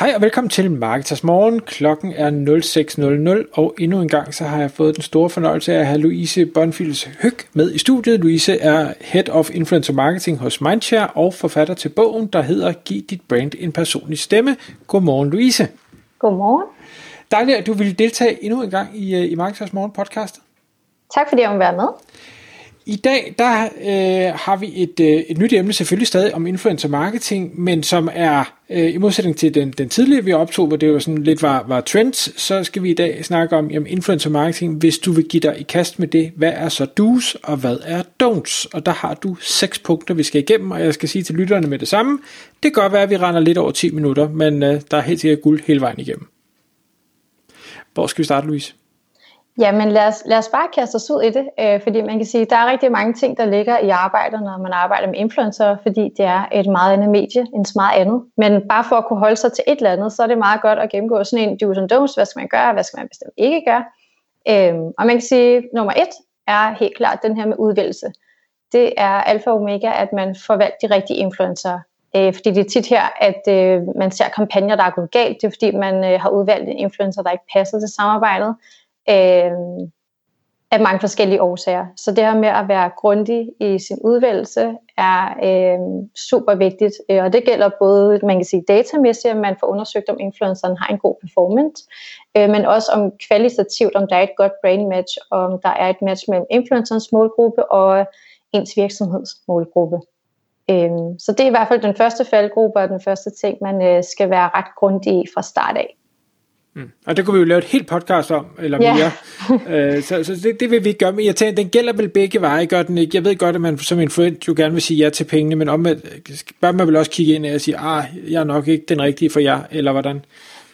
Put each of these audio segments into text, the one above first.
Hej og velkommen til Marketers Morgen. Klokken er 06.00, og endnu en gang så har jeg fået den store fornøjelse af at have Louise Bonfils Høg med i studiet. Louise er Head of Influencer Marketing hos Mindshare og forfatter til bogen, der hedder Giv dit brand en personlig stemme. Godmorgen Louise. Godmorgen. Dejligt, at du vil deltage endnu en gang i, øh, i Marketers Morgen podcastet. Tak fordi jeg må være med. I dag der øh, har vi et, øh, et nyt emne, selvfølgelig stadig om influencer marketing, men som er øh, i modsætning til den, den tidligere, vi optog, hvor det jo sådan lidt var, var trends, så skal vi i dag snakke om jamen, influencer marketing. Hvis du vil give dig i kast med det, hvad er så do's, og hvad er don'ts? Og der har du seks punkter, vi skal igennem, og jeg skal sige til lytterne med det samme. Det kan godt være, at vi render lidt over 10 minutter, men øh, der er helt sikkert guld hele vejen igennem. Hvor skal vi starte, Louise? Jamen lad os, lad os bare kaste os ud i det, øh, fordi man kan sige, der er rigtig mange ting, der ligger i arbejdet, når man arbejder med influencer, fordi det er et meget andet medie end så meget andet. Men bare for at kunne holde sig til et eller andet, så er det meget godt at gennemgå sådan en do's and don'ts, hvad skal man gøre, hvad skal man bestemt ikke gøre. Øh, og man kan sige, nummer et er helt klart den her med udvælgelse. Det er alfa og omega, at man får valgt de rigtige influencer. Øh, fordi det er tit her, at øh, man ser kampagner, der er gået galt. Det er fordi, man øh, har udvalgt en influencer, der ikke passer til samarbejdet øh, af mange forskellige årsager. Så det her med at være grundig i sin udvælgelse er øh, super vigtigt, øh, og det gælder både, man kan sige datamæssigt, at man får undersøgt, om influenceren har en god performance, øh, men også om kvalitativt, om der er et godt brain match, om der er et match mellem influencerens målgruppe og ens virksomheds målgruppe. Øh, så det er i hvert fald den første faldgruppe, og den første ting, man øh, skal være ret grundig i fra start af. Mm. Og det kunne vi jo lave et helt podcast om, eller mere. Yeah. øh, så så det, det vil vi ikke gøre, men jeg tænker, den gælder vel begge veje, gør den ikke? Jeg ved godt, at man som influent jo gerne vil sige ja til pengene, men om bør man vel også kigge ind og sige, ah, jeg er nok ikke den rigtige for jer, eller hvordan?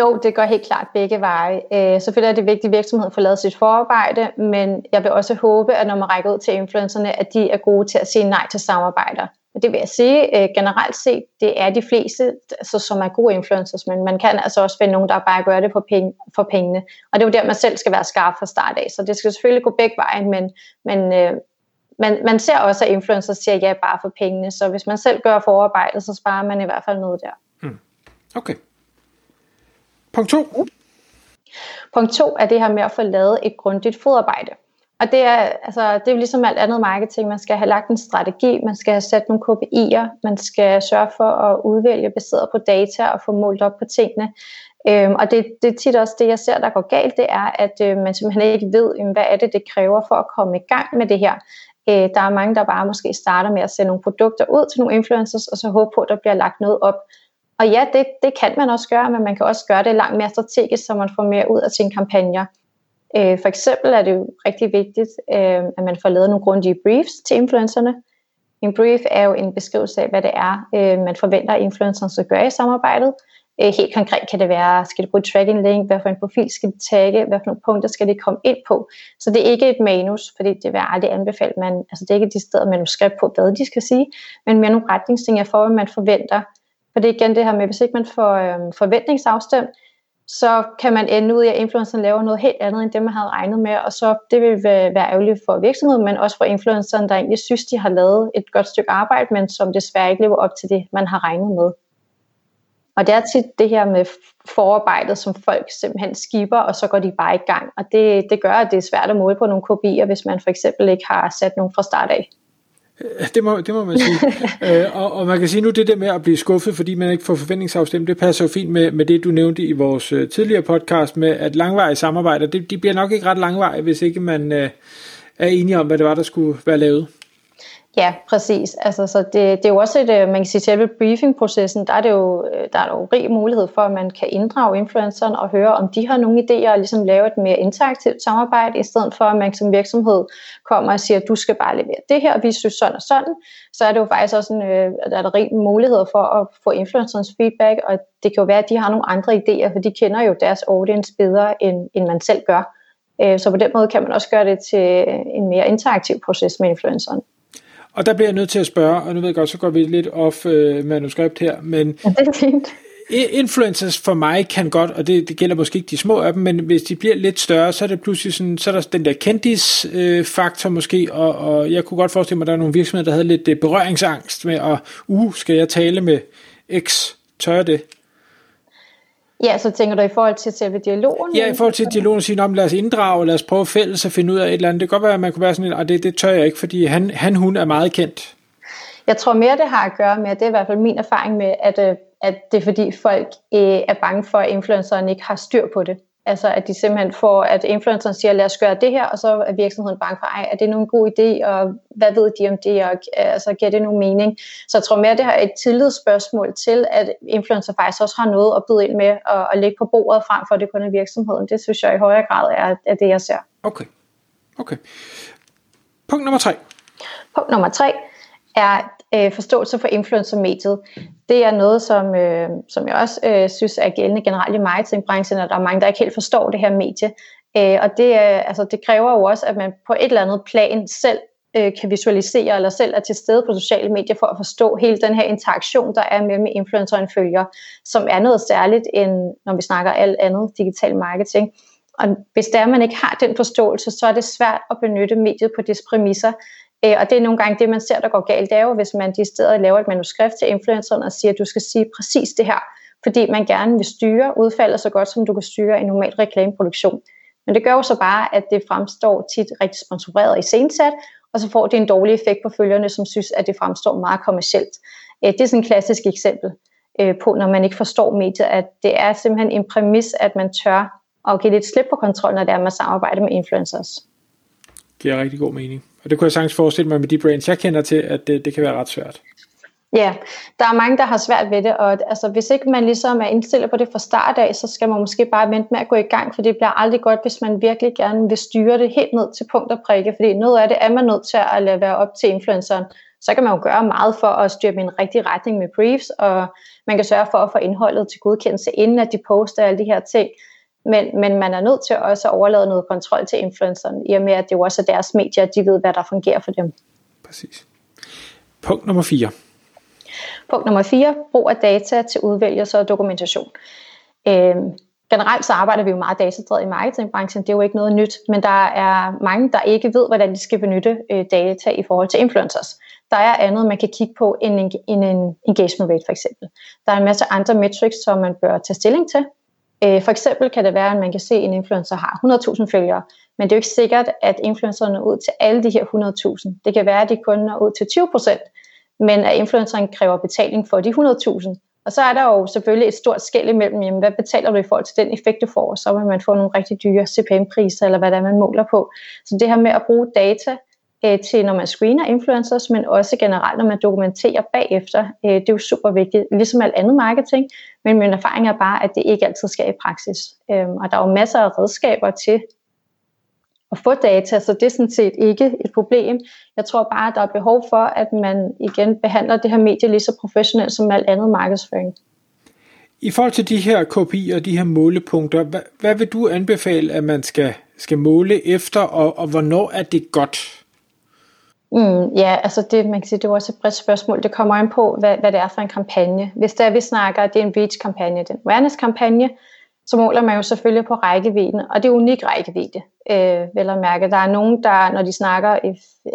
Jo, det går helt klart begge veje. Øh, selvfølgelig er det vigtigt, at virksomheden får lavet sit forarbejde, men jeg vil også håbe, at når man rækker ud til influencerne, at de er gode til at sige nej til samarbejder. Og det vil jeg sige, øh, generelt set, det er de fleste, altså, som er gode influencers, men man kan altså også finde nogen, der bare gør det for, penge, for pengene. Og det er jo der, man selv skal være skarp fra start af. Så det skal selvfølgelig gå begge veje, men, men øh, man, man ser også, at influencers siger ja bare for pengene. Så hvis man selv gør forarbejdet, så sparer man i hvert fald noget der. Mm. Okay. Punkt to. Punkt to er det her med at få lavet et grundigt fodarbejde. Og det er, altså, det er jo ligesom alt andet marketing. Man skal have lagt en strategi, man skal have sat nogle KPI'er, man skal sørge for at udvælge baseret på data og få målt op på tingene. Øhm, og det, det er tit også det, jeg ser, der går galt, det er, at øh, man simpelthen ikke ved, hvad er det, det kræver for at komme i gang med det her. Øh, der er mange, der bare måske starter med at sende nogle produkter ud til nogle influencers, og så håber på, at der bliver lagt noget op. Og ja, det, det kan man også gøre, men man kan også gøre det langt mere strategisk, så man får mere ud af sine kampagner. Øh, for eksempel er det jo rigtig vigtigt, øh, at man får lavet nogle grundige briefs til influencerne. En brief er jo en beskrivelse af, hvad det er, øh, man forventer, at influenceren skal gøre i samarbejdet. Øh, helt konkret kan det være, skal det bruge tracking link, hvad for en profil skal det tagge, hvad for nogle punkter skal det komme ind på. Så det er ikke et manus, fordi det vil aldrig anbefale, man, altså det er ikke de steder manuskript på, hvad de skal sige, men mere nogle retningslinjer for, hvad man forventer. For det er igen det her med, hvis ikke man får øh, forventningsafstemt, så kan man ende ud i, at influenceren laver noget helt andet, end det man havde regnet med, og så det vil være ærgerligt for virksomheden, men også for influenceren, der egentlig synes, de har lavet et godt stykke arbejde, men som desværre ikke lever op til det, man har regnet med. Og det er tit det her med forarbejdet, som folk simpelthen skiber, og så går de bare i gang. Og det, det gør, at det er svært at måle på nogle kopier, hvis man for eksempel ikke har sat nogen fra start af. Det må, det må man sige. øh, og, og man kan sige nu, det der med at blive skuffet, fordi man ikke får forventningsafstemt, det passer jo fint med, med det, du nævnte i vores øh, tidligere podcast, med at langvarige samarbejder, det, de bliver nok ikke ret langvarige, hvis ikke man øh, er enige om, hvad det var, der skulle være lavet. Ja, præcis. Altså, så det, det er jo også et, øh, man kan sige, selve briefingprocessen, der er det jo, øh, der er jo rig mulighed for, at man kan inddrage influenceren og høre, om de har nogle idéer og ligesom lave et mere interaktivt samarbejde, i stedet for, at man som virksomhed kommer og siger, du skal bare levere det her, og vi synes sådan og sådan, så er det jo faktisk også en, øh, der er der rig mulighed for at få influencerens feedback, og det kan jo være, at de har nogle andre idéer, for de kender jo deres audience bedre, end, end man selv gør. Så på den måde kan man også gøre det til en mere interaktiv proces med influenceren. Og der bliver jeg nødt til at spørge, og nu ved jeg godt, så går vi lidt off øh, manuskript her, men ja, det er fint. influencers for mig kan godt, og det, det gælder måske ikke de små af dem, men hvis de bliver lidt større, så er det pludselig sådan, så er der den der kendis-faktor øh, måske, og, og jeg kunne godt forestille mig, at der er nogle virksomheder, der havde lidt øh, berøringsangst med, at uh, skal jeg tale med X, tør det? Ja, så tænker du i forhold til selve dialogen? Ja, i forhold til dialogen, sige, lad os inddrage, lad os prøve fælles at finde ud af et eller andet. Det kan godt være, at man kunne være sådan, at det, det tør jeg ikke, fordi han, han hun er meget kendt. Jeg tror mere, det har at gøre med, det er i hvert fald min erfaring med, at, øh, at det er fordi folk øh, er bange for, at influenceren ikke har styr på det. Altså at de simpelthen får, at influenceren siger, lad os gøre det her, og så er virksomheden bange for, ej, er det nu en god idé, og hvad ved de om det, og altså, giver det nogen mening? Så jeg tror mere, det har et tillidsspørgsmål til, at influencer faktisk også har noget at byde ind med, og, og lægge på bordet frem for, at det kun er virksomheden. Det synes jeg i højere grad er, er det, jeg ser. Okay. Okay. Punkt nummer tre. Punkt nummer tre er øh, forståelse for influencer-mediet. Det er noget, som, øh, som jeg også øh, synes er gældende generelt i marketingbranchen, og der er mange, der ikke helt forstår det her medie. Øh, og det, øh, altså, det kræver jo også, at man på et eller andet plan selv øh, kan visualisere, eller selv er til stede på sociale medier for at forstå hele den her interaktion, der er mellem influencer og en følger, som er noget særligt, end når vi snakker alt andet digital marketing. Og hvis der man ikke har den forståelse, så er det svært at benytte mediet på dets præmisser, Øh, og det er nogle gange det, man ser, der går galt. Det er jo, hvis man de steder laver et manuskript til influenceren og siger, at du skal sige præcis det her, fordi man gerne vil styre udfaldet så godt, som du kan styre en normal reklameproduktion. Men det gør jo så bare, at det fremstår tit rigtig sponsoreret og iscenesat, og så får det en dårlig effekt på følgerne, som synes, at det fremstår meget kommercielt. Øh, det er sådan et klassisk eksempel øh, på, når man ikke forstår mediet, at det er simpelthen en præmis, at man tør at give lidt slip på kontrol, når det er, man samarbejder med influencers. Det er rigtig god mening. Og det kunne jeg sagtens forestille mig med de brands, jeg kender til, at det, det kan være ret svært. Ja, der er mange, der har svært ved det, og altså, hvis ikke man ligesom er indstillet på det fra start af, så skal man måske bare vente med at gå i gang, for det bliver aldrig godt, hvis man virkelig gerne vil styre det helt ned til punkt og prikke, fordi noget af det er man nødt til at lade være op til influenceren. Så kan man jo gøre meget for at styre dem i en rigtig retning med briefs, og man kan sørge for at få indholdet til godkendelse, inden at de poster alle de her ting. Men, men man er nødt til også at overlade noget kontrol til influenceren, i og med at det jo også er deres medier, at de ved, hvad der fungerer for dem. Præcis. Punkt nummer 4. Punkt nummer 4. Brug af data til udvælgelse og dokumentation. Øhm, generelt så arbejder vi jo meget datadrevet i marketingbranchen. Det er jo ikke noget nyt, men der er mange, der ikke ved, hvordan de skal benytte øh, data i forhold til influencers. Der er andet, man kan kigge på end en, en, en engagement rate for eksempel. Der er en masse andre metrics, som man bør tage stilling til. Øh, for eksempel kan det være, at man kan se, at en influencer har 100.000 følgere, men det er jo ikke sikkert, at influenceren når ud til alle de her 100.000. Det kan være, at de kun når ud til 20%, men at influenceren kræver betaling for de 100.000. Og så er der jo selvfølgelig et stort skæld imellem, jamen, hvad betaler du i forhold til den effekt, du får, så vil man få nogle rigtig dyre CPM-priser, eller hvad der man måler på. Så det her med at bruge data øh, til, når man screener influencers, men også generelt, når man dokumenterer bagefter. Øh, det er jo super vigtigt, ligesom alt andet marketing, men min erfaring er bare, at det ikke altid sker i praksis. Øh, og der er jo masser af redskaber til at få data, så det er sådan set ikke et problem. Jeg tror bare, at der er behov for, at man igen behandler det her medie lige så professionelt som alt andet markedsføring. I forhold til de her kopier og de her målepunkter, hvad, hvad vil du anbefale, at man skal, skal måle efter, og, og hvornår er det godt? Mm, ja, altså det, man kan sige, det er også et bredt spørgsmål. Det kommer an på, hvad, hvad det er for en kampagne. Hvis det er, vi snakker, at det er en reach-kampagne, det er en awareness-kampagne, så måler man jo selvfølgelig på rækkevidden, og det er unik rækkevidde, øh, vel at mærke. Der er nogen, der, når de snakker,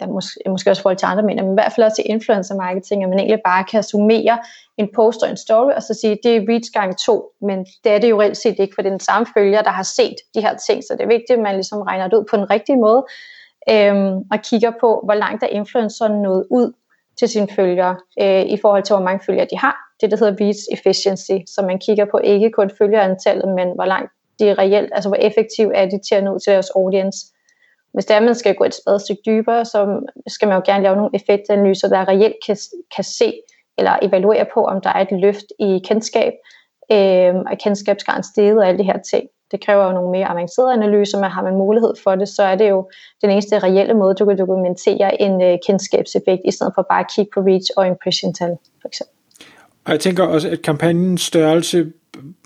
ja, måske, måske også forhold til andre mener, men i hvert fald også til influencer marketing, at man egentlig bare kan summere en post og en story, og så sige, det er reach gang to, men det er det jo reelt set ikke, for det er den samme følger, der har set de her ting, så det er vigtigt, at man ligesom regner det ud på den rigtige måde, øhm, og kigger på, hvor langt er influenceren nået ud til sine følgere, øh, i forhold til, hvor mange følgere de har. Det, der hedder reach efficiency, så man kigger på ikke kun følgerantallet, men hvor langt de er reelt, altså hvor effektiv er de til at nå til deres audience. Hvis det er, at man skal gå et spadestik dybere, så skal man jo gerne lave nogle effektanalyser, der reelt kan, kan se eller evaluere på, om der er et løft i kendskab, øh, og kendskabsgraden steget og alle de her ting det kræver jo nogle mere avancerede analyser, men har man mulighed for det, så er det jo den eneste reelle måde, du kan dokumentere en øh, kendskabseffekt, i stedet for bare at kigge på reach og impression tal, for eksempel. Og jeg tænker også, at kampagnens størrelse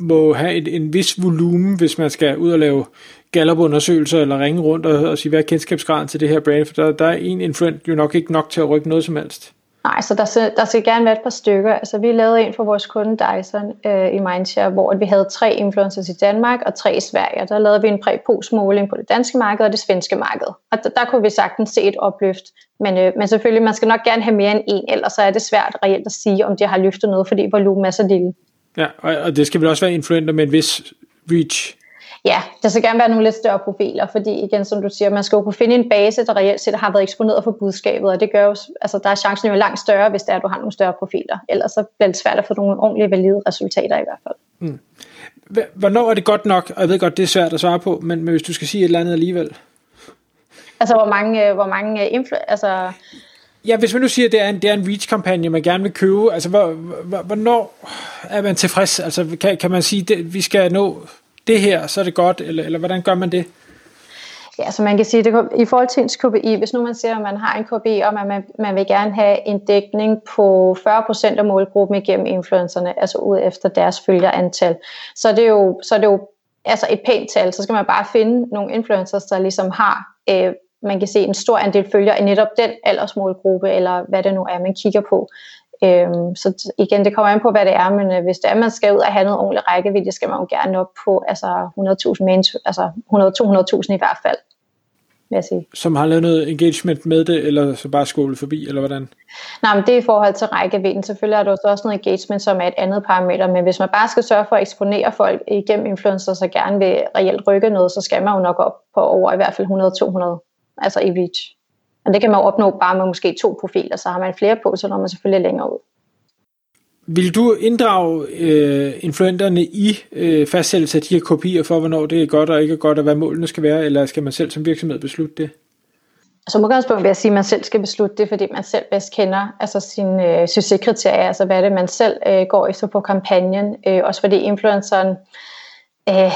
må have en, en vis volumen, hvis man skal ud og lave gallopundersøgelser eller ringe rundt og, og sige, hvad er kendskabsgraden til det her brand, for der, der er en influent jo nok ikke nok til at rykke noget som helst. Nej, så der skal, der skal gerne være et par stykker. Altså, vi lavede en for vores kunde Dyson øh, i Mindshare, hvor vi havde tre influencers i Danmark og tre i Sverige. Der lavede vi en præ-pos-måling på det danske marked og det svenske marked. Og der, der kunne vi sagtens se et opløft. Men, øh, men selvfølgelig, man skal nok gerne have mere end en, ellers så er det svært reelt at sige, om det har løftet noget, fordi volumen er så lille. Ja, og, og det skal vel også være influenter med en vis reach. Ja, der skal gerne være nogle lidt større profiler, fordi igen, som du siger, man skal jo kunne finde en base, der reelt set har været eksponeret for budskabet, og det gør jo, altså der er chancen jo langt større, hvis det er, at du har nogle større profiler. Ellers så bliver det svært at få nogle ordentlige valide resultater i hvert fald. Mm. Hvornår er det godt nok, og jeg ved godt, det er svært at svare på, men, hvis du skal sige et eller andet alligevel? Altså, hvor mange, øh, hvor mange øh, influ- altså, Ja, hvis man nu siger, at det er en, det er en reach-kampagne, man gerne vil købe, altså hvor, hvor, hvornår er man tilfreds? Altså kan, kan man sige, at vi skal nå det her, så er det godt, eller, eller hvordan gør man det? Ja, så man kan sige, det, i forhold til ens KPI, hvis nu man siger, at man har en KPI, og man, man vil gerne have en dækning på 40% af målgruppen igennem influencerne, altså ud efter deres følgerantal, så er det jo, så er det jo altså et pænt tal, så skal man bare finde nogle influencers, der ligesom har, øh, man kan se en stor andel følgere i netop den aldersmålgruppe, eller hvad det nu er, man kigger på. Øhm, så igen, det kommer an på, hvad det er, men øh, hvis det er, man skal ud og have noget ordentligt rækkevidde, skal man jo gerne op på altså 100.000 mains, altså 100-200.000 i hvert fald, vil jeg sige. Som har lavet noget engagement med det, eller så bare skålet forbi, eller hvordan? Nej, men det er i forhold til rækkevidden. Selvfølgelig er der også noget engagement, som er et andet parameter, men hvis man bare skal sørge for at eksponere folk igennem influencer, så gerne vil reelt rykke noget, så skal man jo nok op på over i hvert fald 100-200, altså i reach. Og det kan man opnå bare med måske to profiler, så har man flere på, så når man selvfølgelig længere ud. Vil du inddrage øh, influenterne i øh, fastsættelse af de her kopier for, hvornår det er godt og ikke er godt, og hvad målene skal være, eller skal man selv som virksomhed beslutte det? Som udgangspunkt vil jeg sige, at man selv skal beslutte det, fordi man selv bedst kender altså sine øh, succeskriterier, altså hvad det man selv øh, går efter på kampagnen. Øh, også fordi influenceren øh,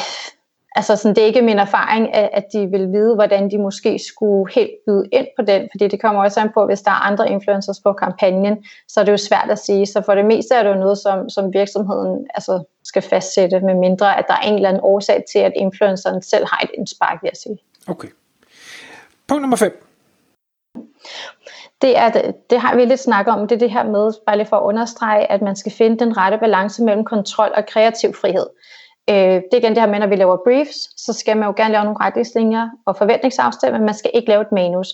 altså sådan, det er ikke min erfaring, at, at de vil vide, hvordan de måske skulle helt byde ind på den, fordi det kommer også an på, hvis der er andre influencers på kampagnen, så er det jo svært at sige. Så for det meste er det jo noget, som, som virksomheden altså, skal fastsætte, med mindre at der er en eller anden årsag til, at influenceren selv har et indspark, vil jeg sige. Okay. Punkt nummer 5. Det, er, det, har vi lidt snakket om, det er det her med, bare lige for at understrege, at man skal finde den rette balance mellem kontrol og kreativ frihed. Øh, det er igen det her med, når vi laver briefs, så skal man jo gerne lave nogle retningslinjer og forventningsafstemme, men man skal ikke lave et manus.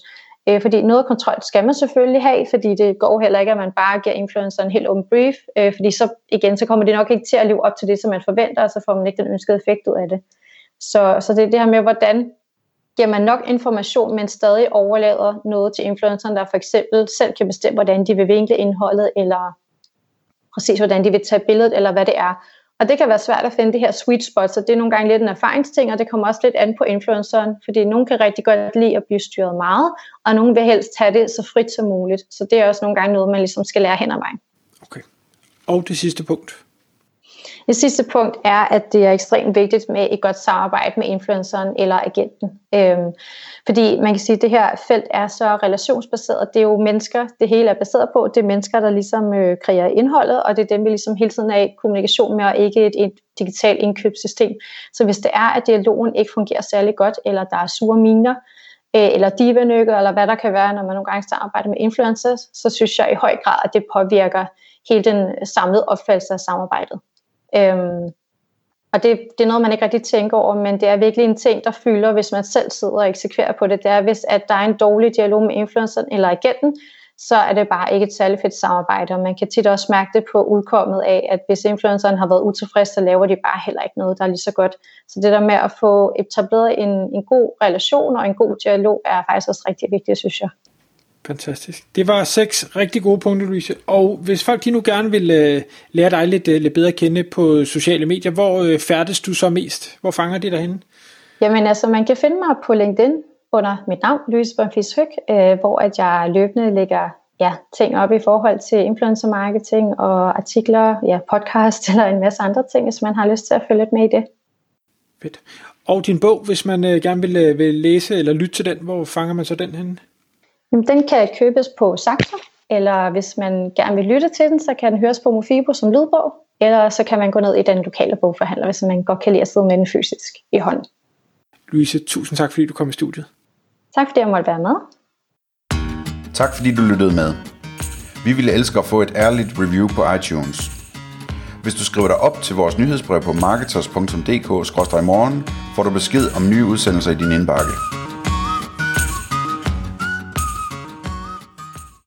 Øh, fordi noget kontrol skal man selvfølgelig have, fordi det går heller ikke, at man bare giver influenceren en helt åben brief, øh, fordi så igen, så kommer det nok ikke til at leve op til det, som man forventer, og så får man ikke den ønskede effekt ud af det. Så, så det er det her med, hvordan giver man nok information, men stadig overlader noget til influenceren, der for eksempel selv kan bestemme, hvordan de vil vinkle indholdet, eller præcis hvordan de vil tage billedet, eller hvad det er. Og det kan være svært at finde det her sweet spot, så det er nogle gange lidt en erfaringsting, og det kommer også lidt an på influenceren, fordi nogen kan rigtig godt lide at blive styret meget, og nogen vil helst have det så frit som muligt. Så det er også nogle gange noget, man ligesom skal lære hen ad vejen. Okay. Og det sidste punkt? Det sidste punkt er, at det er ekstremt vigtigt med et godt samarbejde med influenceren eller agenten. Øhm, fordi man kan sige, at det her felt er så relationsbaseret. Det er jo mennesker, det hele er baseret på. Det er mennesker, der ligesom øh, kreerer indholdet, og det er dem, vi ligesom hele tiden er i kommunikation med, og ikke et, et digitalt indkøbssystem. Så hvis det er, at dialogen ikke fungerer særlig godt, eller der er sure miner, øh, eller divanykker, eller hvad der kan være, når man nogle gange samarbejder med influencers, så synes jeg i høj grad, at det påvirker hele den samlede opfattelse af samarbejdet. Øhm, og det, det er noget, man ikke rigtig tænker over, men det er virkelig en ting, der fylder, hvis man selv sidder og eksekverer på det. Det er, hvis at der er en dårlig dialog med influenceren eller agenten, så er det bare ikke et særligt fedt samarbejde, og man kan tit også mærke det på udkommet af, at hvis influenceren har været utilfreds, så laver de bare heller ikke noget, der er lige så godt. Så det der med at få etableret en, en god relation og en god dialog, er faktisk også rigtig vigtigt, synes jeg. Fantastisk. Det var seks rigtig gode punkter, Louise. Og hvis folk de nu gerne vil uh, lære dig lidt, uh, lidt bedre at kende på sociale medier, hvor uh, færdes du så mest? Hvor fanger de dig henne? Jamen altså, man kan finde mig på LinkedIn under mit navn, Louise Bonfils Høg, uh, hvor at jeg løbende lægger ja, ting op i forhold til influencer marketing og artikler, ja, podcast eller en masse andre ting, hvis man har lyst til at følge lidt med i det. Fedt. Og din bog, hvis man uh, gerne vil, uh, vil læse eller lytte til den, hvor fanger man så den henne? Jamen, den kan købes på Saxo, eller hvis man gerne vil lytte til den, så kan den høres på Mofibo som lydbog, eller så kan man gå ned i den lokale bogforhandler, hvis man godt kan lide at sidde med den fysisk i hånden. Louise, tusind tak fordi du kom i studiet. Tak fordi jeg måtte være med. Tak fordi du lyttede med. Vi ville elske at få et ærligt review på iTunes. Hvis du skriver dig op til vores nyhedsbrev på marketers.dk-morgen, får du besked om nye udsendelser i din indbakke.